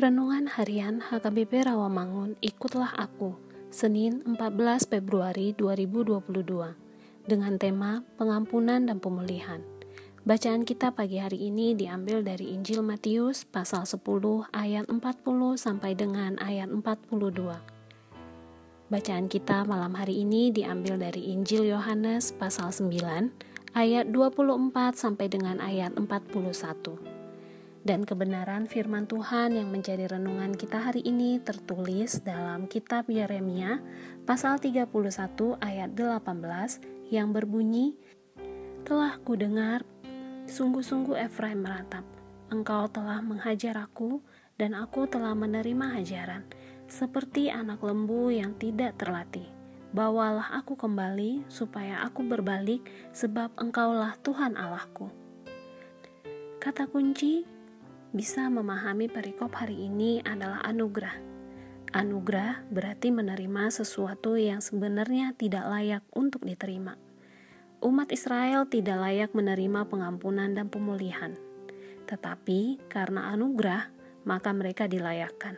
Renungan Harian HKBP Rawamangun Ikutlah Aku Senin 14 Februari 2022 dengan tema Pengampunan dan Pemulihan. Bacaan kita pagi hari ini diambil dari Injil Matius pasal 10 ayat 40 sampai dengan ayat 42 Bacaan kita malam hari ini diambil dari Injil Yohanes pasal 9 ayat 24 sampai dengan ayat 41 dan kebenaran firman Tuhan yang menjadi renungan kita hari ini tertulis dalam kitab Yeremia pasal 31 ayat 18 yang berbunyi Telah ku dengar sungguh-sungguh Efraim meratap. Engkau telah menghajar aku dan aku telah menerima hajaran. Seperti anak lembu yang tidak terlatih. Bawalah aku kembali supaya aku berbalik sebab engkaulah Tuhan Allahku. Kata kunci bisa memahami perikop hari ini adalah anugerah. Anugerah berarti menerima sesuatu yang sebenarnya tidak layak untuk diterima. Umat Israel tidak layak menerima pengampunan dan pemulihan, tetapi karena anugerah, maka mereka dilayakkan.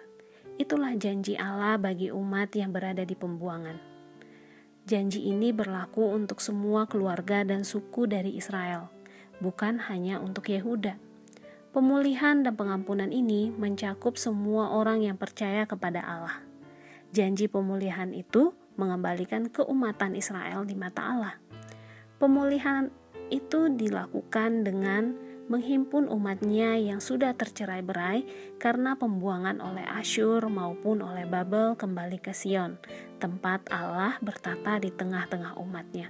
Itulah janji Allah bagi umat yang berada di pembuangan. Janji ini berlaku untuk semua keluarga dan suku dari Israel, bukan hanya untuk Yehuda Pemulihan dan pengampunan ini mencakup semua orang yang percaya kepada Allah. Janji pemulihan itu mengembalikan keumatan Israel di mata Allah. Pemulihan itu dilakukan dengan menghimpun umatnya yang sudah tercerai berai karena pembuangan oleh Asyur maupun oleh Babel kembali ke Sion, tempat Allah bertata di tengah-tengah umatnya.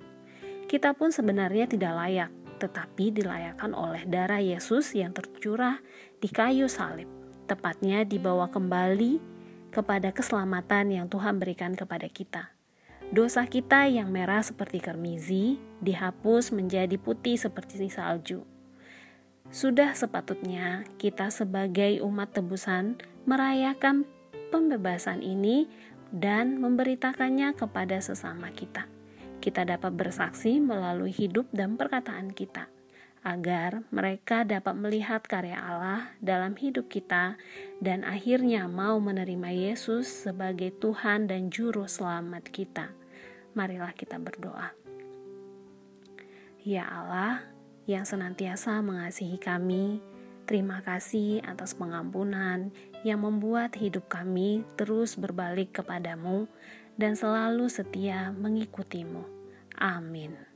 Kita pun sebenarnya tidak layak tetapi dilayakkan oleh darah Yesus yang tercurah di kayu salib, tepatnya dibawa kembali kepada keselamatan yang Tuhan berikan kepada kita. Dosa kita yang merah seperti kermizi dihapus menjadi putih seperti salju. Sudah sepatutnya kita sebagai umat tebusan merayakan pembebasan ini dan memberitakannya kepada sesama kita kita dapat bersaksi melalui hidup dan perkataan kita, agar mereka dapat melihat karya Allah dalam hidup kita dan akhirnya mau menerima Yesus sebagai Tuhan dan Juru Selamat kita. Marilah kita berdoa. Ya Allah, yang senantiasa mengasihi kami, terima kasih atas pengampunan yang membuat hidup kami terus berbalik kepadamu dan selalu setia mengikutimu. Amin.